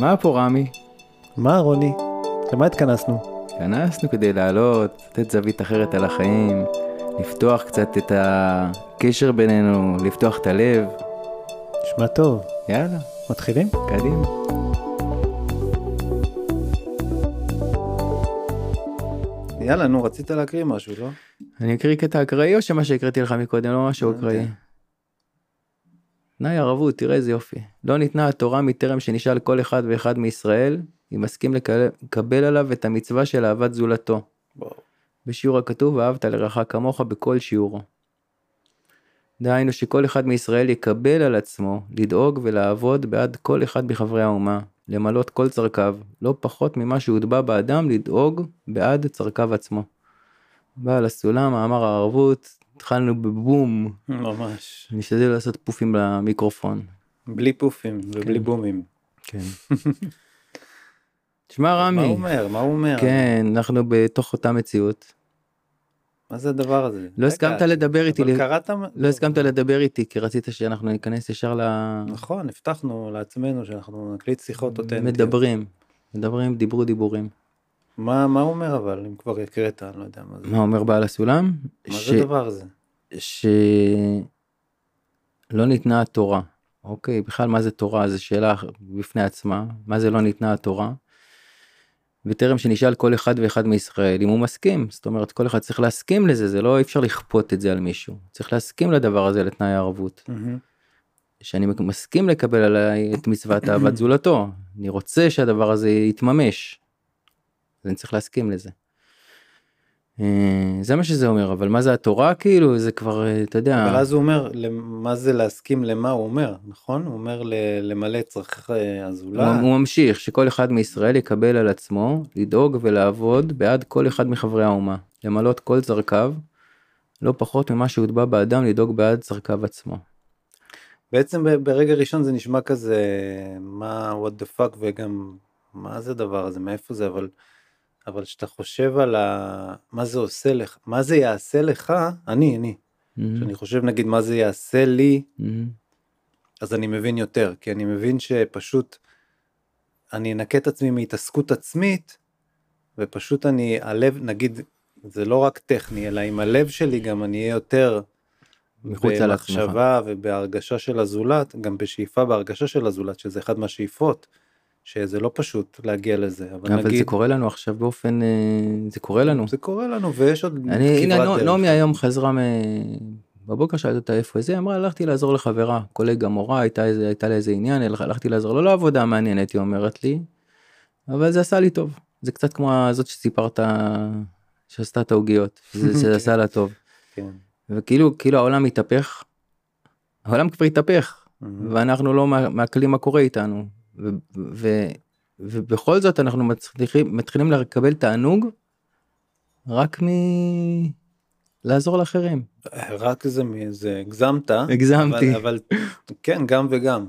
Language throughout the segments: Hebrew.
מה פה רמי? מה רוני? למה התכנסנו? התכנסנו כדי לעלות, לתת זווית אחרת על החיים, לפתוח קצת את הקשר בינינו, לפתוח את הלב. נשמע טוב. יאללה, מתחילים? קדימה. יאללה, נו, רצית להקריא משהו, לא? אני אקריא קטע אקראי או שמה שהקראתי לך מקודם לא משהו. אקראי? תנאי ערבות, תראה איזה יופי. לא ניתנה התורה מטרם שנשאל כל אחד ואחד מישראל, אם מסכים לקבל עליו את המצווה של אהבת זולתו. וואו. בשיעור הכתוב ואהבת לרעך כמוך בכל שיעורו. דהיינו שכל אחד מישראל יקבל על עצמו לדאוג ולעבוד בעד כל אחד מחברי האומה, למלות כל צרכיו, לא פחות ממה שהוטבע באדם לדאוג בעד צרכיו עצמו. בעל הסולם, מאמר הערבות, התחלנו בבום, ממש. נשתדל לעשות פופים למיקרופון. בלי פופים ובלי כן. בומים. כן. תשמע מה רמי, הוא אומר? מה הוא אומר? כן, אנחנו בתוך אותה מציאות. מה זה הדבר הזה? לא הסכמת לדבר איתי, אבל קראת... לא הסכמת לדבר איתי כי רצית שאנחנו ניכנס ישר ל... נכון, הבטחנו לעצמנו שאנחנו נקליט שיחות אותנטיות. מדברים, מדברים, דיברו דיבורים. מה מה הוא אומר אבל, אם כבר הקראת, אני לא יודע מה זה. מה אומר בעל הסולם? מה ש- זה הדבר הזה? שלא ניתנה התורה. אוקיי, בכלל מה זה תורה? זו שאלה בפני עצמה. מה זה לא ניתנה התורה? וטרם שנשאל כל אחד ואחד מישראל אם הוא מסכים. זאת אומרת, כל אחד צריך להסכים לזה, זה לא אי אפשר לכפות את זה על מישהו. צריך להסכים לדבר הזה, לתנאי הערבות. שאני מסכים לקבל עליי את מצוות אהבת זולתו. אני רוצה שהדבר הזה יתממש. אז אני צריך להסכים לזה. אה, זה מה שזה אומר, אבל מה זה התורה כאילו? זה כבר, אה, אתה יודע, אבל אז הוא אומר, מה זה להסכים למה הוא אומר, נכון? הוא אומר למלא צרכי הוא, הזולת. הוא ממשיך שכל אחד מישראל יקבל על עצמו לדאוג ולעבוד בעד כל אחד מחברי האומה, למלות כל צרכיו, לא פחות ממה שהוטבע באדם לדאוג בעד צרכיו עצמו. בעצם ברגע ראשון זה נשמע כזה, מה what the fuck וגם מה זה הדבר הזה, מאיפה זה, אבל אבל כשאתה חושב על ה... מה זה עושה לך, מה זה יעשה לך, אני, אני, כשאני חושב נגיד מה זה יעשה לי, מהמם. אז אני מבין יותר, כי אני מבין שפשוט אני אנקה את עצמי מהתעסקות עצמית, ופשוט אני, הלב, נגיד, זה לא רק טכני, אלא עם הלב שלי גם אני אהיה יותר מחוץ. במחשבה ובהרגשה של הזולת, גם בשאיפה בהרגשה של הזולת, שזה אחד מהשאיפות, שזה לא פשוט להגיע לזה, אבל, אבל נגיד, זה קורה לנו עכשיו באופן, אה, זה קורה לנו. זה קורה לנו ויש עוד אני, הנה. נעמי היום חזרה מ... בבוקר שאלתי אותה איפה זה, אמרה הלכתי לעזור לחברה, קולגה מורה, הייתה, איזה, הייתה לה איזה עניין, הלכ- הלכתי לעזור, לא לעבודה מעניינת היא אומרת לי, אבל זה עשה לי טוב, זה קצת כמו הזאת שסיפרת שעשתה את העוגיות, זה, זה עשה לה טוב, כן. וכאילו כאילו העולם התהפך, העולם כבר התהפך, מהמם. ואנחנו לא מע- מעכלים מה קורה איתנו, ו, ו, ובכל זאת אנחנו מצליחים, מתחילים לקבל תענוג רק מלעזור לאחרים. רק זה, מ- זה הגזמת, הגזמתי. אבל, אבל כן גם וגם.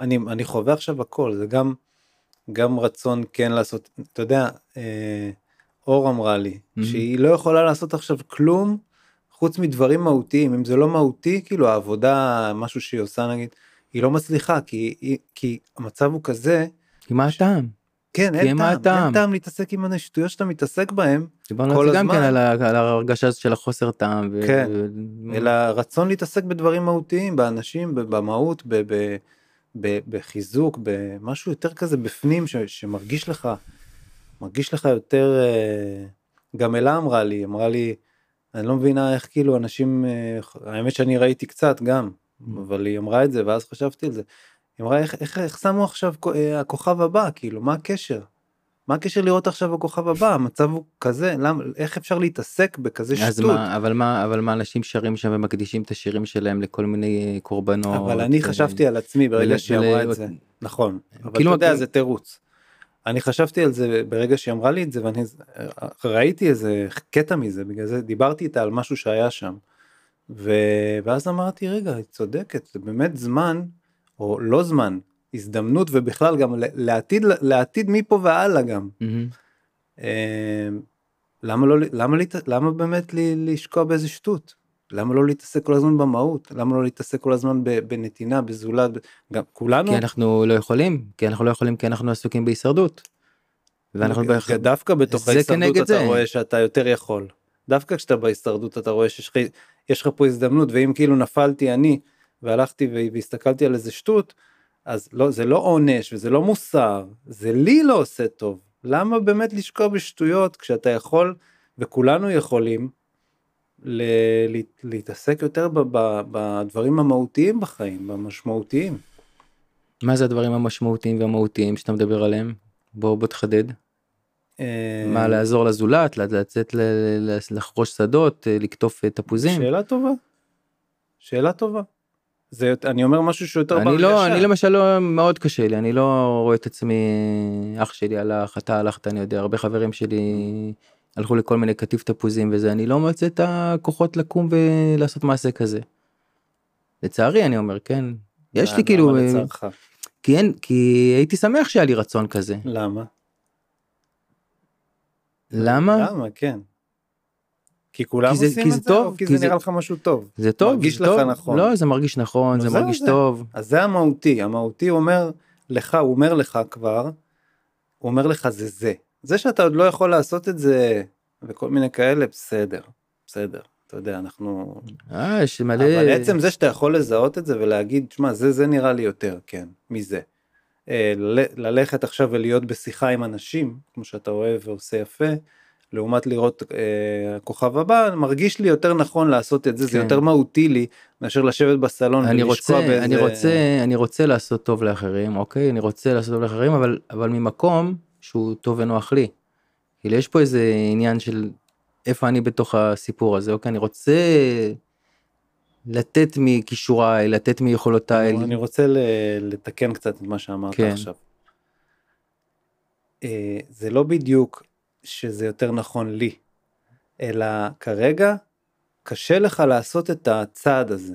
אני, אני חווה עכשיו הכל זה גם גם רצון כן לעשות אתה יודע אה, אור אמרה לי Mhm. שהיא לא יכולה לעשות עכשיו כלום חוץ מדברים מהותיים אם זה לא מהותי כאילו העבודה משהו שהיא עושה נגיד היא לא מצליחה כי, כי המצב הוא כזה כי מה הטעם? כן אין טעם, הטעם? אין טעם להתעסק עם השטויות שאתה מתעסק בהם דיברנו כל על זה גם. כן על על ההרגשה של החוסר טעם. ו- כן. ו- אלא רצון להתעסק בדברים מהותיים באנשים במהות ב- ב- ב- בחיזוק במשהו יותר כזה בפנים ש- שמרגיש לך מרגיש לך יותר אה, גם אלה אמרה לי אמרה לי אני לא מבינה איך כאילו אנשים אה, האמת שאני ראיתי קצת גם אבל היא אמרה את זה ואז חשבתי על זה. היא אמרה איך, איך, איך שמו עכשיו אה, הכוכב הבא כאילו מה הקשר. מה הקשר לראות עכשיו הכוכב הבא המצב הוא כזה למה איך אפשר להתעסק בכזה אז שטות. מה אבל מה אבל מה אנשים שרים שם ומקדישים את השירים שלהם לכל מיני קורבנות. אבל אני ו- חשבתי על עצמי ברגע ול- שהיא אמרה ול- את זה נכון אבל כאילו אתה יודע זה תירוץ. אני חשבתי על זה ברגע שהיא אמרה לי את זה ואני ראיתי איזה קטע מזה בגלל זה דיברתי איתה על משהו שהיה שם. ו- ואז אמרתי רגע היא צודקת זה באמת זמן או לא זמן הזדמנות ובכלל גם לעתיד לעתיד מפה והלאה גם. אה, למה לא למה לת- למה באמת לשקוע באיזה שטות למה לא להתעסק כל הזמן במהות? למה לא להתעסק כל הזמן בנתינה, בזולת? גם כולנו, כי אנחנו לא יכולים, כי אנחנו לא יכולים כי אנחנו עסוקים בהישרדות. ואנחנו בהכ- דווקא בתוך ההישרדות אתה זה. רואה שאתה יותר יכול. דווקא כשאתה בהישרדות אתה רואה שיש לך, יש לך פה הזדמנות, ואם כאילו נפלתי אני, והלכתי והסתכלתי על איזה שטות, אז לא, זה לא עונש וזה לא מוסר, זה לי לא עושה טוב. למה באמת לשקוע בשטויות כשאתה יכול, וכולנו יכולים, ל- לה- להתעסק יותר בדברים המהותיים בחיים, במשמעותיים. מה זה הדברים המשמעותיים והמהותיים שאתה מדבר עליהם? בוא בוא תחדד. אה, מה לעזור לזולת, לצאת לחרוש שדות, אה, לקטוף אה, תפוזים. שאלה טובה. שאלה טובה. זה, אני אומר משהו שיותר אני לא, אני למשל לא, מאוד קשה לי, אני לא רואה את עצמי, אח שלי הלך, אתה הלכת, אני יודע, הרבה חברים שלי הלכו לכל מיני קטיף תפוזים וזה, אני לא מוצא את הכוחות לקום ולעשות מעשה כזה. לצערי אני אומר, כן. יש לי כאילו, אה? כי אין, כי הייתי שמח שהיה לי רצון כזה. למה? למה? למה, כן. כי כולם כי זה- עושים כי את זה זה, טוב, או כי כי זה זה- נראה לך משהו טוב? זה טוב, מרגיש זה לך טוב. נכון. לא, זה מרגיש נכון, זה זהו, מרגיש זה. טוב. אז זה המהותי, המהותי אומר לך, הוא אומר לך כבר, הוא אומר לך זה זה. זה שאתה עוד לא יכול לעשות את זה וכל מיני כאלה, בסדר, בסדר. אתה יודע, אנחנו... אה, יש מלא... אבל עצם זה שאתה יכול לזהות את זה ולהגיד, שמע, זה, זה נראה לי יותר, כן, מזה. אה, ללכת עכשיו ולהיות בשיחה עם אנשים, כמו שאתה אוהב ועושה יפה, לעומת לראות אה, הכוכב הבא, מרגיש לי יותר נכון לעשות את זה, זה כן. יותר מהותי לי מאשר לשבת בסלון אני ולשקוע רוצה, באיזה... אני רוצה, אני רוצה לעשות טוב לאחרים, אוקיי? אני רוצה לעשות טוב לאחרים, אבל, אבל ממקום שהוא טוב ונוח לי. כאילו יש פה איזה עניין של איפה אני בתוך הסיפור הזה, אוקיי? אני רוצה לתת מכישוריי, לתת מיכולותיי. אני רוצה ל- לתקן קצת את מה שאמרת כן. עכשיו. אה, זה לא בדיוק שזה יותר נכון לי, אלא כרגע קשה לך לעשות את הצעד הזה.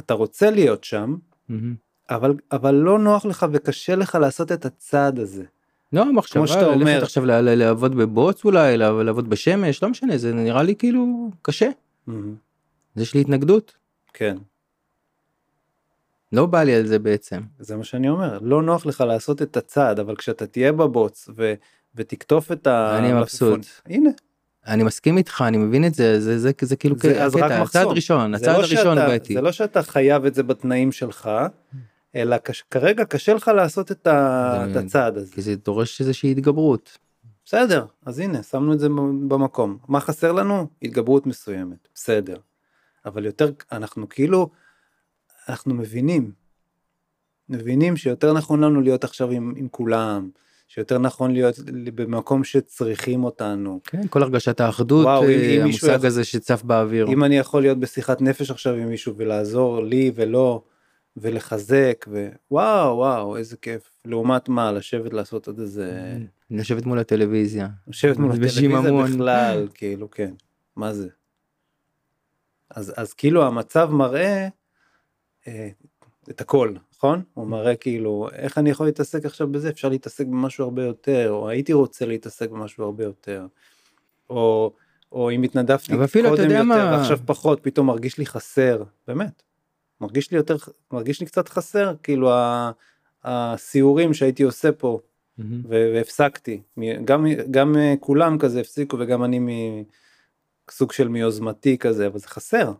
אתה רוצה להיות שם, מהמם. אבל, אבל לא נוח לך וקשה לך לעשות את הצעד הזה. לא, המחשבה, שאתה אומר- ללכת עכשיו לעבוד בבוץ אולי, לעב- לעבוד בשמש, לא משנה, זה נראה לי כאילו קשה. אז יש לי התנגדות. כן, לא בא לי על זה בעצם. זה מה שאני אומר. לא נוח לך לעשות את הצעד, אבל כשאתה תהיה בבוץ ו, ותקטוף את ה... אני מבסוט. הנה, אני מסכים איתך, אני מבין את זה, זה, זה, זה כאילו זה- אז רק מחסום. הצעד ראשון, זה הצעד לא הראשון בעייתי. זה לא שאתה חייב את זה בתנאים שלך, אלא קש, כרגע קשה לך לעשות את, ה, זה- את הצעד הזה. כי זה דורש איזושהי התגברות. בסדר, אז הנה, שמנו את זה במקום. מה חסר לנו? התגברות מסוימת, בסדר. אבל יותר, אנחנו כאילו, אנחנו מבינים, מבינים שיותר נכון לנו להיות עכשיו עם, עם כולם, שיותר נכון להיות במקום שצריכים אותנו. כן, כל הרגשת האחדות, וואו, אם- אה, אם המושג יכול- הזה שצף באוויר. אם אני יכול להיות בשיחת נפש עכשיו עם מישהו ולעזור לי ולא, ולחזק, ווואו, וואו, איזה כיף. לעומת מה, לשבת לעשות עוד איזה... לשבת מול הטלוויזיה. לשבת מול הטלוויזיה. בכלל, כאילו, כן, מה זה? אז, אז כאילו המצב מראה אה, את הכל, נכון? הוא מראה כאילו, איך אני יכול להתעסק עכשיו בזה? אפשר להתעסק במשהו הרבה יותר, או הייתי רוצה להתעסק במשהו הרבה יותר. או, או אם התנדבתי קודם יותר מה- ועכשיו פחות, פתאום מרגיש לי חסר, באמת. מרגיש לי יותר, מרגיש לי קצת חסר, כאילו ה- הסיורים שהייתי עושה פה. ו- והפסקתי מ- גם גם אה, כולם כזה הפסיקו וגם אני מסוג של מיוזמתי כזה אבל זה חסר.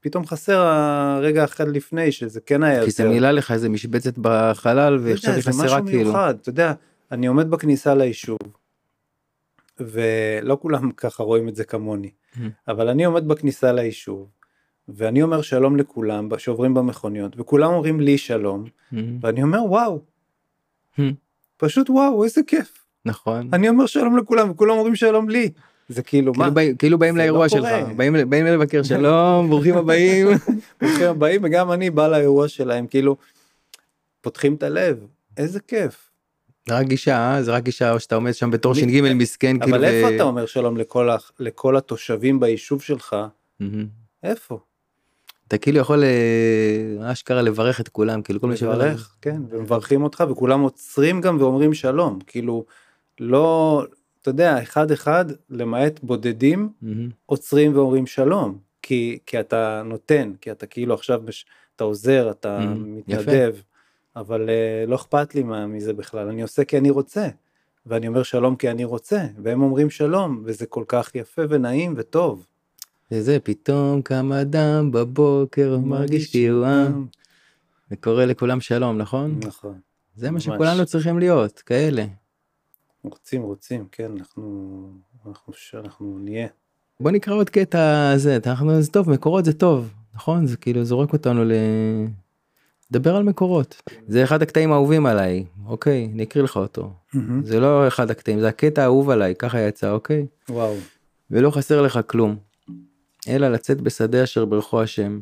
פתאום חסר הרגע אחד לפני שזה כן היה כי זה מילא לך איזה משבצת בחלל ועכשיו היא זה חסרה משהו כאילו. מיוחד אתה יודע אני עומד בכניסה ליישוב ולא כולם ככה רואים את זה כמוני. אבל אני עומד בכניסה ליישוב ואני אומר שלום לכולם שעוברים במכוניות וכולם אומרים לי שלום. ואני אומר וואו. פשוט וואו איזה כיף נכון. אני אומר שלום לכולם וכולם אומרים שלום לי זה כאילו מה כאילו באים- כאילו באים זה לאירוע לא שלך. באים לבקר שלום, ברוכים הבאים. ברוכים הבאים וגם אני בא לאירוע שלהם כאילו פותחים את הלב איזה כיף זה רק גישה, אה? זה רק גישה, או שאתה עומד שם בתור ש"ג מסכן, כאילו. אבל איפה ו- אתה אומר שלום לכל התושבים ביישוב שלך. איפה אתה כאילו יכול אה, אשכרה לברך את כולם, כאילו כל מי. לברך כן ומברכים אותך וכולם עוצרים גם ואומרים שלום כאילו לא אתה יודע אחד אחד למעט בודדים מהמם. עוצרים ואומרים שלום כי, כי אתה נותן, כי אתה כאילו עכשיו, מש, אתה עוזר, אתה Mhm, מתנדב, אבל uh, לא אכפת לי מה, מזה בכלל, אני עושה כי אני רוצה, ואני אומר שלום כי אני רוצה, והם אומרים שלום, וזה כל כך יפה ונעים וטוב. וזה פתאום קם אדם בבוקר מרגיש תיאום וקורא לכולם שלום נכון? נכון. זה מה ממש. שכולנו צריכים להיות כאלה. רוצים, רוצים, כן, אנחנו, אנחנו, אנחנו נהיה. בוא נקרא עוד קטע זה אנחנו זה טוב מקורות זה טוב נכון? זה כאילו זורק אותנו ל... לדבר על מקורות. זה אחד הקטעים האהובים עליי אוקיי אני אקריא לך אותו. זה לא אחד הקטעים זה הקטע האהוב עליי ככה יצא אוקיי? וואו, ולא חסר לך כלום אלא לצאת בשדה אשר ברכו השם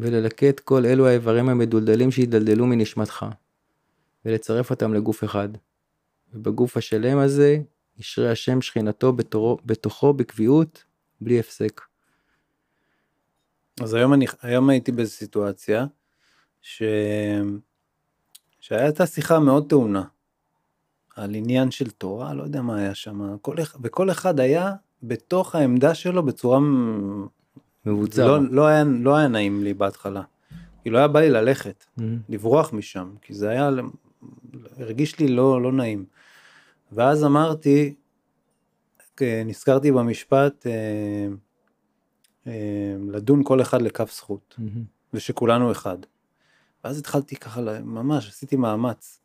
וללקט כל אלו האיברים המדולדלים שהתדלדלו מנשמתך ולצרף אותם לגוף אחד ובגוף השלם הזה ישרה השם שכינתו בתורו, בתוכו בקביעות בלי הפסק. אז היום, אני, היום הייתי באיזו סיטואציה, ש... שהייתה שיחה מאוד טעונה, על עניין של תורה, לא יודע מה היה שם, כל, וכל אחד היה בתוך העמדה שלו בצורה מ- מבוצר. לא, לא, היה, לא היה נעים לי בהתחלה. כאילו היה בא לי ללכת, מהמם. לברוח משם, כי זה היה, הרגיש לי לא, לא נעים. ואז אמרתי, אה, נזכרתי במשפט, אה, אה, לדון כל אחד לכף זכות. ושכולנו אחד. ואז התחלתי ככה, ממש עשיתי מאמץ.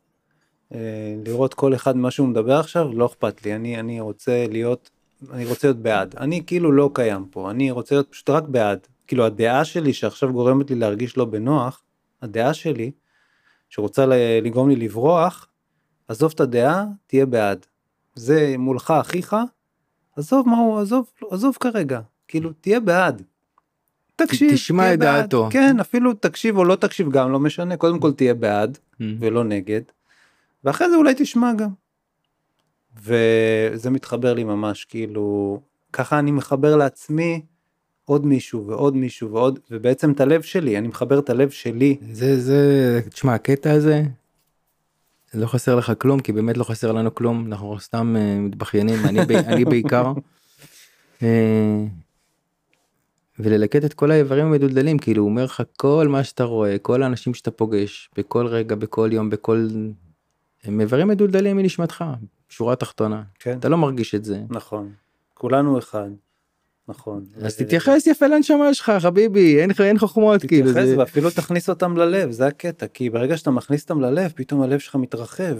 אה, לראות כל אחד ממה שהוא מדבר עכשיו, לא אכפת לי, אני, אני רוצה להיות, אני רוצה להיות בעד. אני כאילו לא קיים פה, אני רוצה להיות פשוט רק בעד. כאילו הדעה שלי שעכשיו גורמת לי להרגיש לא בנוח, הדעה שלי, שרוצה לגרום לי לברוח, עזוב את הדעה, תהיה בעד. זה מולך אחיך, עזוב מה הוא, עזוב, עזוב כרגע, כאילו תהיה בעד. תקשיב, תשמע את. דעתו. כן, אפילו תקשיב או לא תקשיב גם, לא משנה, קודם כל תהיה בעד. מהמם. ולא נגד, ואחרי זה אולי תשמע גם. וזה מתחבר לי ממש, כאילו, ככה אני מחבר לעצמי עוד מישהו ועוד מישהו ועוד, ובעצם את הלב שלי, אני מחבר את הלב שלי. זה זה תשמע הקטע הזה. לא חסר לך כלום כי באמת לא חסר לנו כלום אנחנו סתם אה, מתבכיינים אני, אני בעיקר. אה, וללקט את כל האיברים המדולדלים כאילו הוא אומר לך כל מה שאתה רואה כל האנשים שאתה פוגש בכל רגע בכל יום בכל הם איברים מדולדלים מנשמתך שורה תחתונה כן, אתה לא מרגיש את זה נכון. כולנו אחד. נכון. אז תתייחס יפה לנשמה שלך חביבי אין אין חוכמות כאילו תתייחס זה. ואפילו תכניס אותם ללב, זה הקטע, כי ברגע שאתה מכניס אותם ללב, פתאום הלב שלך מתרחב.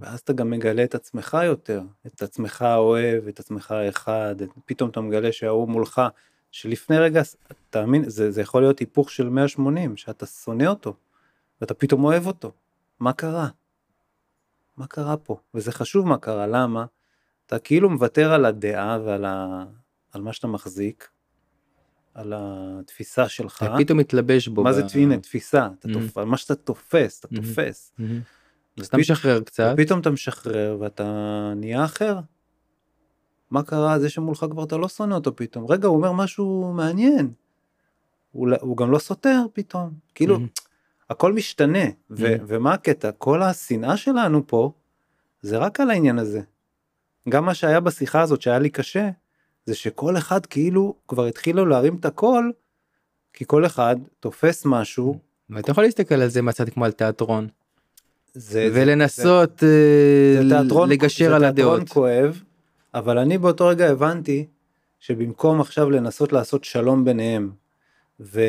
ואז אתה גם מגלה את עצמך יותר, את עצמך האוהב, את עצמך האחד, את- פתאום אתה מגלה שההוא מולך, שלפני רגע, תאמין, זה, זה יכול להיות היפוך של 180, שאתה שונא אותו, ואתה פתאום אוהב אותו. מה קרה? מה קרה פה? וזה חשוב מה קרה, למה? אתה כאילו מוותר על הדעה ועל ה... על מה שאתה מחזיק, על התפיסה שלך. אתה פתאום מתלבש בו. מה זה ב- הנה תפיסה, אתה Mhm. תופ... מה שאתה תופס, אתה Mhm. תופס. מהמם. אז אתה משחרר קצת. ופתאום אתה משחרר ואתה נהיה אחר. מה קרה? זה שמולך כבר אתה לא שונא אותו פתאום. רגע, הוא אומר משהו מעניין. הוא, לא- הוא גם לא סותר פתאום. כאילו, מהמם. הכל משתנה. ו-. ומה הקטע? כל השנאה שלנו פה, זה רק על העניין הזה. גם מה שהיה בשיחה הזאת שהיה לי קשה, זה שכל אחד כאילו כבר התחילו להרים את הקול, כי כל אחד תופס משהו, ואתה יכול להסתכל על זה מהצד כמו על תיאטרון זה, ולנסות אה, זה תיאטרון, לגשר זה על תיאטרון הדעות. כואב, אבל אני באותו רגע הבנתי שבמקום עכשיו לנסות לעשות שלום ביניהם ו-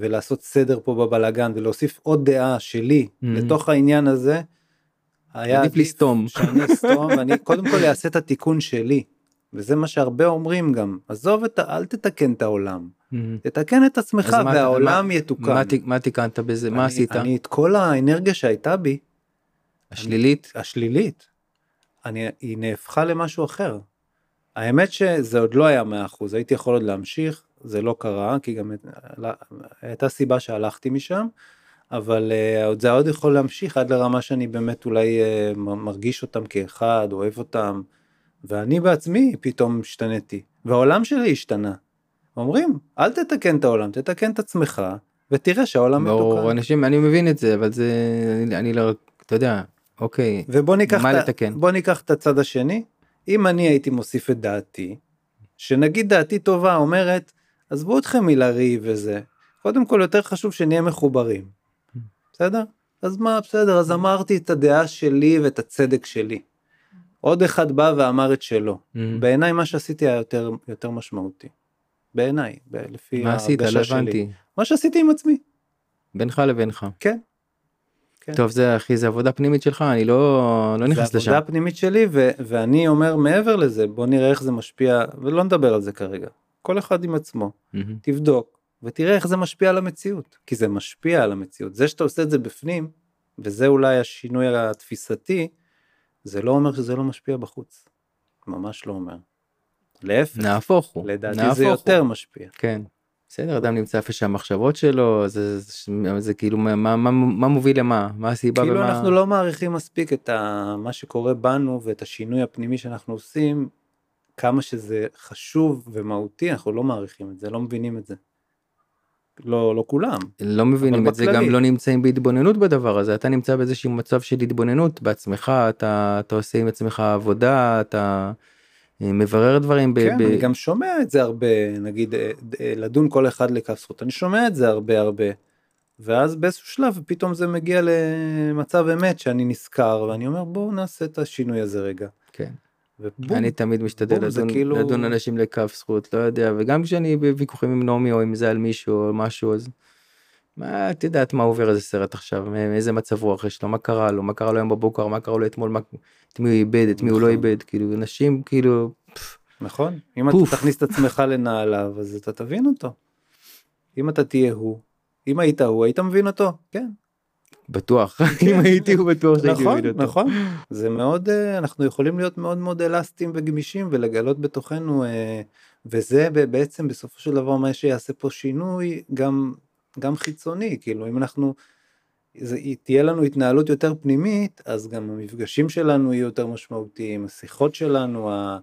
ולעשות סדר פה בבלגן ולהוסיף עוד דעה שלי Mhm. לתוך העניין הזה, היה עדיף לסתום. שאני אסתום ואני קודם כל אעשה את התיקון שלי. וזה מה שהרבה אומרים גם, עזוב את ה... אל תתקן את העולם, מהמם. תתקן את עצמך מה- והעולם מה- יתוקן. מה מה תיקנת בזה? מה אני- עשית? אני את כל האנרגיה שהייתה בי, השלילית? השלילית, אני, היא נהפכה למשהו אחר. האמת שזה עוד לא היה 100%, הייתי יכול עוד להמשיך, זה לא קרה, כי גם הייתה סיבה שהלכתי משם, אבל uh, זה עוד יכול להמשיך עד לרמה שאני באמת אולי uh, מרגיש אותם כאחד, אוהב אותם, ואני בעצמי פתאום השתניתי, והעולם שלי השתנה. אומרים, אל תתקן את העולם, תתקן את עצמך, ותראה שהעולם ברור, מתוקן. אנשים, אני מבין את זה, אבל זה, אני- אני לא, אתה יודע, אוקיי, ובוא ניקח, מה ה- לתקן? בוא ניקח את הצד השני, אם אני הייתי מוסיף את דעתי, שנגיד דעתי טובה אומרת, עזבו אתכם מלריב וזה. קודם כל יותר חשוב שנהיה מחוברים. בסדר? אז מה, בסדר, אז אמרתי את הדעה שלי ואת הצדק שלי. עוד אחד בא ואמר את שלו. Mhm. בעיניי מה שעשיתי היה יותר, יותר משמעותי. בעיניי, ב- לפי מה עשית? לא ההרגשה שלי. הבנתי. מה שעשיתי עם עצמי. בינך לבינך. כן. כן. טוב זה אחי זה עבודה פנימית שלך אני לא לא נכנס זה לשם. עבודה פנימית שלי ו- ואני אומר מעבר לזה בוא נראה איך זה משפיע ולא נדבר על זה כרגע. כל אחד עם עצמו מהמם. תבדוק ותראה איך זה משפיע על המציאות כי זה משפיע על המציאות זה שאתה עושה את זה בפנים וזה אולי השינוי התפיסתי זה לא אומר שזה לא משפיע בחוץ. ממש לא אומר. להפך נהפוך הוא. לדעתי נהפוך זה הוא. יותר משפיע. כן. בסדר אדם נמצא איפה שהמחשבות שלו זה, זה, זה כאילו מה, מה, מה, מוביל למה מה הסיבה כאילו ומה אנחנו לא מעריכים מספיק את ה... מה שקורה בנו ואת השינוי הפנימי שאנחנו עושים, כמה שזה חשוב ומהותי, אנחנו לא מעריכים את זה, לא מבינים את זה. לא, לא כולם. לא מבינים את זה. גם לא נמצאים בהתבוננות בדבר הזה אתה נמצא באיזשהו מצב של התבוננות בעצמך אתה אתה עושה עם עצמך עבודה אתה אה, מברר דברים. ב- כן, ב- אני גם שומע את זה הרבה, נגיד אה, אה, לדון כל אחד לכף זכות, אני שומע את זה הרבה הרבה. ואז באיזשהו שלב פתאום זה מגיע למצב אמת שאני נזכר ואני אומר בואו נעשה את השינוי הזה רגע. כן. ובום, אני תמיד משתדל לדון, כאילו- לדון אנשים לכף זכות לא יודע וגם כשאני בוויכוחים עם נעמי או עם זה על מישהו או משהו אז. מה את יודעת מה עובר איזה סרט עכשיו מאיזה מצב רוח יש לו מה קרה לו מה קרה לו היום בבוקר מה קרה לו אתמול מה, את מי הוא איבד את מי הוא לא נכון. איבד כאילו אנשים כאילו נכון? אם פוף. אתה תכניס את עצמך לנעליו אז אתה תבין אותו. אם אתה תהיה הוא, אם היית הוא היית מבין אותו, כן. בטוח אם הייתי הוא בטוח שהייתי נכון, מבין אותו. נכון. זה מאוד, אה, אנחנו יכולים להיות מאוד מאוד אלסטיים וגמישים ולגלות בתוכנו, אה, וזה בעצם בסופו של דבר מה שיעשה פה שינוי גם, גם חיצוני, כאילו אם אנחנו, זה, תהיה לנו התנהלות יותר פנימית, אז גם המפגשים שלנו יהיו יותר משמעותיים, השיחות שלנו, ה...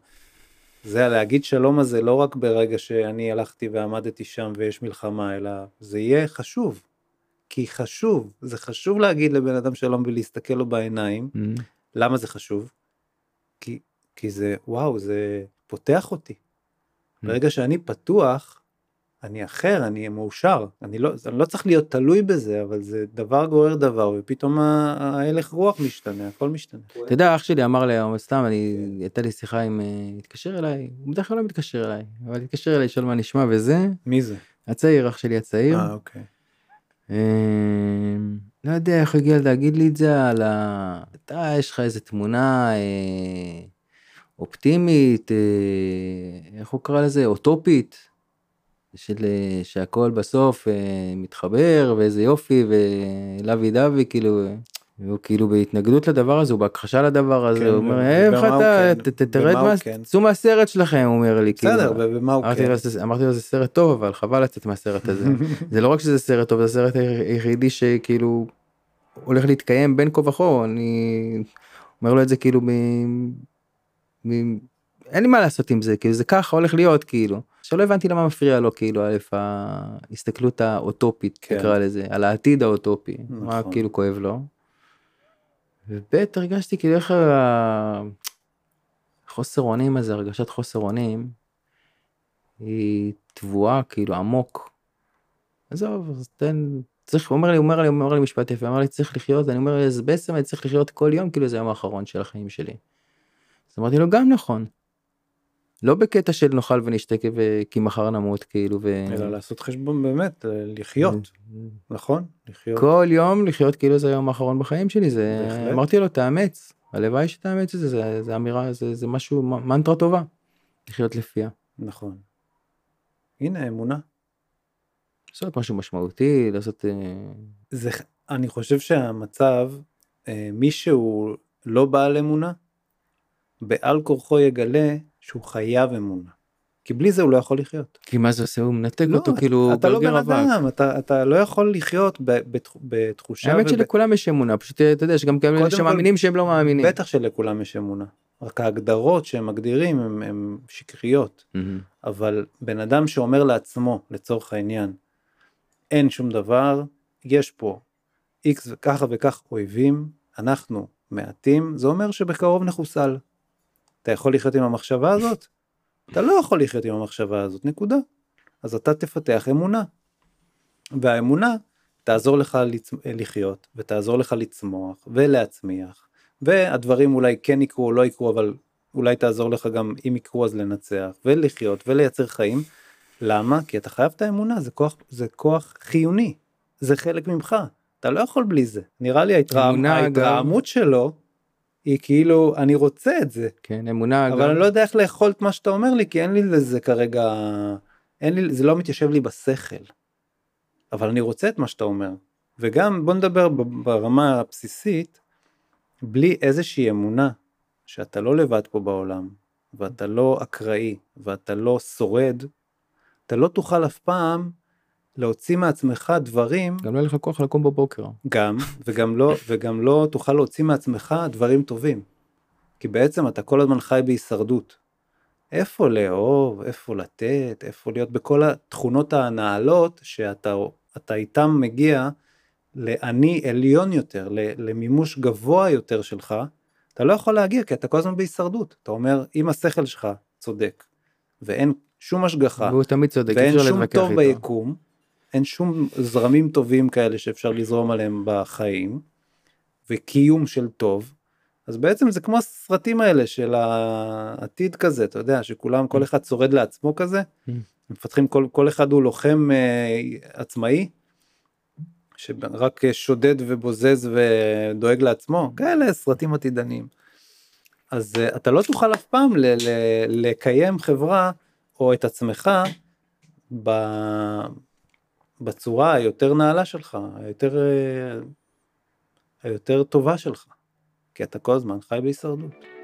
זה להגיד שלום הזה לא רק ברגע שאני הלכתי ועמדתי שם ויש מלחמה, אלא זה יהיה חשוב. כי חשוב, זה חשוב להגיד לבן אדם שלום ולהסתכל לו בעיניים. Mm. למה זה חשוב? כי, כי זה, וואו, זה פותח אותי. ברגע שאני פתוח, אני אחר, אני מאושר. אני לא, אני לא צריך להיות תלוי בזה, אבל זה דבר גורר דבר, ופתאום ההלך רוח משתנה, הכל משתנה. אתה יודע אח שלי אמר לי סתם אני הייתה לי שיחה עם אה, התקשר אליי הוא בדרך כלל לא מתקשר אליי אבל התקשר אליי לשאול מה נשמע וזה מי זה? הצעיר אח שלי הצעיר. אה, אוקיי. אמ, לא יודע איך הגיע להגיד לי את זה על ה... אתה יש לך איזה תמונה אה, אופטימית אה, איך הוא קרא לזה אוטופית של אה, שהכל בסוף מתחבר ואיזה יופי ולוי דווי כאילו. אה, כאילו בהתנגדות לדבר הזה הוא בהכחשה לדבר הזה כן, הוא אומר ו- איך אתה כן? תרד מה כן? צאו מהסרט שלכם הוא אומר לי כאילו. בסדר, ובמה הוא אמרתי כן? לו, "זה- אמרתי לו זה סרט טוב אבל חבל לצאת מהסרט הזה זה לא רק שזה סרט טוב זה הסרט היחידי שכאילו הולך להתקיים בין כה וכה אני אומר לו את זה כאילו. אין לי מה לעשות עם זה כאילו זה ככה הולך להיות כאילו שלא הבנתי למה מפריע לו כאילו א' ההסתכלות האוטופית. נקרא לזה על העתיד האוטופי מה נכון. כאילו כואב לו. וב' הרגשתי כאילו איך ה- חוסר אונים הזה הרגשת חוסר אונים היא טבועה כאילו עמוק. עזוב אז תן צריך הוא אומר לי הוא אומר לי הוא אומר לי משפט יפה אומר לי צריך לחיות אני אומר אז בעצם אני צריך לחיות כל יום כאילו זה היום האחרון של החיים שלי. אז אמרתי לו גם נכון. לא בקטע של נאכל ונשתה ו- כי מחר נמות כאילו ו... אלא לעשות חשבון באמת, אה, לחיות, נכון? לחיות. כל יום לחיות כאילו זה היום האחרון בחיים שלי זה בהחלט. אמרתי לו תאמץ הלוואי שתאמץ את זה זה, זה אמירה זה, זה משהו מנטרה טובה. לחיות לפיה. נכון. הנה אמונה. לעשות משהו משמעותי לעשות אה, זה, אני חושב שהמצב, אה, מי שהוא לא בעל אמונה, בעל כורחו יגלה שהוא חייב אמונה. כי בלי זה הוא לא יכול לחיות. כי מה זה עושה הוא מנתק לא, אותו כאילו אתה לא בן. אדם, אתה, אתה לא יכול לחיות ב, בתח, בתחושה, האמת וב- שלכולם יש אמונה פשוט אתה יודע שגם כאלה כל, שמאמינים שהם לא מאמינים. בטח שלכולם יש אמונה. רק ההגדרות שהם מגדירים הם שקריות. מהמם. אבל בן אדם שאומר לעצמו, לצורך העניין, אין שום דבר, יש פה איקס וככה וכך אויבים, אנחנו מעטים, זה אומר שבקרוב נחוסל. אתה יכול לחיות עם המחשבה הזאת? אתה לא יכול לחיות עם המחשבה הזאת, נקודה. אז אתה תפתח אמונה. והאמונה תעזור לך לצ... לחיות, ותעזור לך לצמוח, ולהצמיח, והדברים אולי כן יקרו או לא יקרו, אבל אולי תעזור לך גם אם יקרו אז לנצח, ולחיות, ולייצר חיים. למה? כי אתה חייב את האמונה, זה כוח, זה כוח חיוני, זה חלק ממך, אתה לא יכול בלי זה. נראה לי ההתרעמ... ההתרעמות גם... שלו, היא כאילו, אני רוצה את זה. כן, אמונה אבל גם... אני לא יודע איך לאכול את מה שאתה אומר לי, כי אין לי לזה כרגע, אין לי, זה לא מתיישב לי בשכל. אבל אני רוצה את מה שאתה אומר. וגם, בוא נדבר ברמה הבסיסית, בלי איזושהי אמונה שאתה לא לבד פה בעולם, ואתה לא אקראי, ואתה לא שורד, אתה לא תוכל אף פעם להוציא מעצמך דברים, גם לא יהיה לך כוח לקום בבוקר. גם, וגם לא, וגם לא תוכל להוציא מעצמך דברים טובים. כי בעצם אתה כל הזמן חי בהישרדות. איפה לאהוב, איפה לתת, איפה להיות בכל התכונות הנעלות שאתה אתה איתם מגיע לאני עליון יותר, למימוש גבוה יותר שלך, אתה לא יכול להגיע כי אתה כל הזמן בהישרדות. אתה אומר, אם השכל שלך צודק, ואין שום השגחה, והוא תמיד צודק, אי ואין שום טוב איתו. ביקום, אין שום זרמים טובים כאלה שאפשר לזרום עליהם בחיים, וקיום של טוב, אז בעצם זה כמו הסרטים האלה של העתיד כזה, אתה יודע, שכולם, כל אחד שורד לעצמו כזה, Mm. מפתחים, כל, כל אחד הוא לוחם אה, עצמאי, שרק שודד ובוזז ודואג לעצמו, כאלה סרטים עתידניים. אז אה, אתה לא תוכל אף פעם ל- ל- לקיים חברה או את עצמך ב- בצורה היותר נעלה שלך, היותר, אה, היותר טובה שלך, כי אתה כל הזמן חי בהישרדות.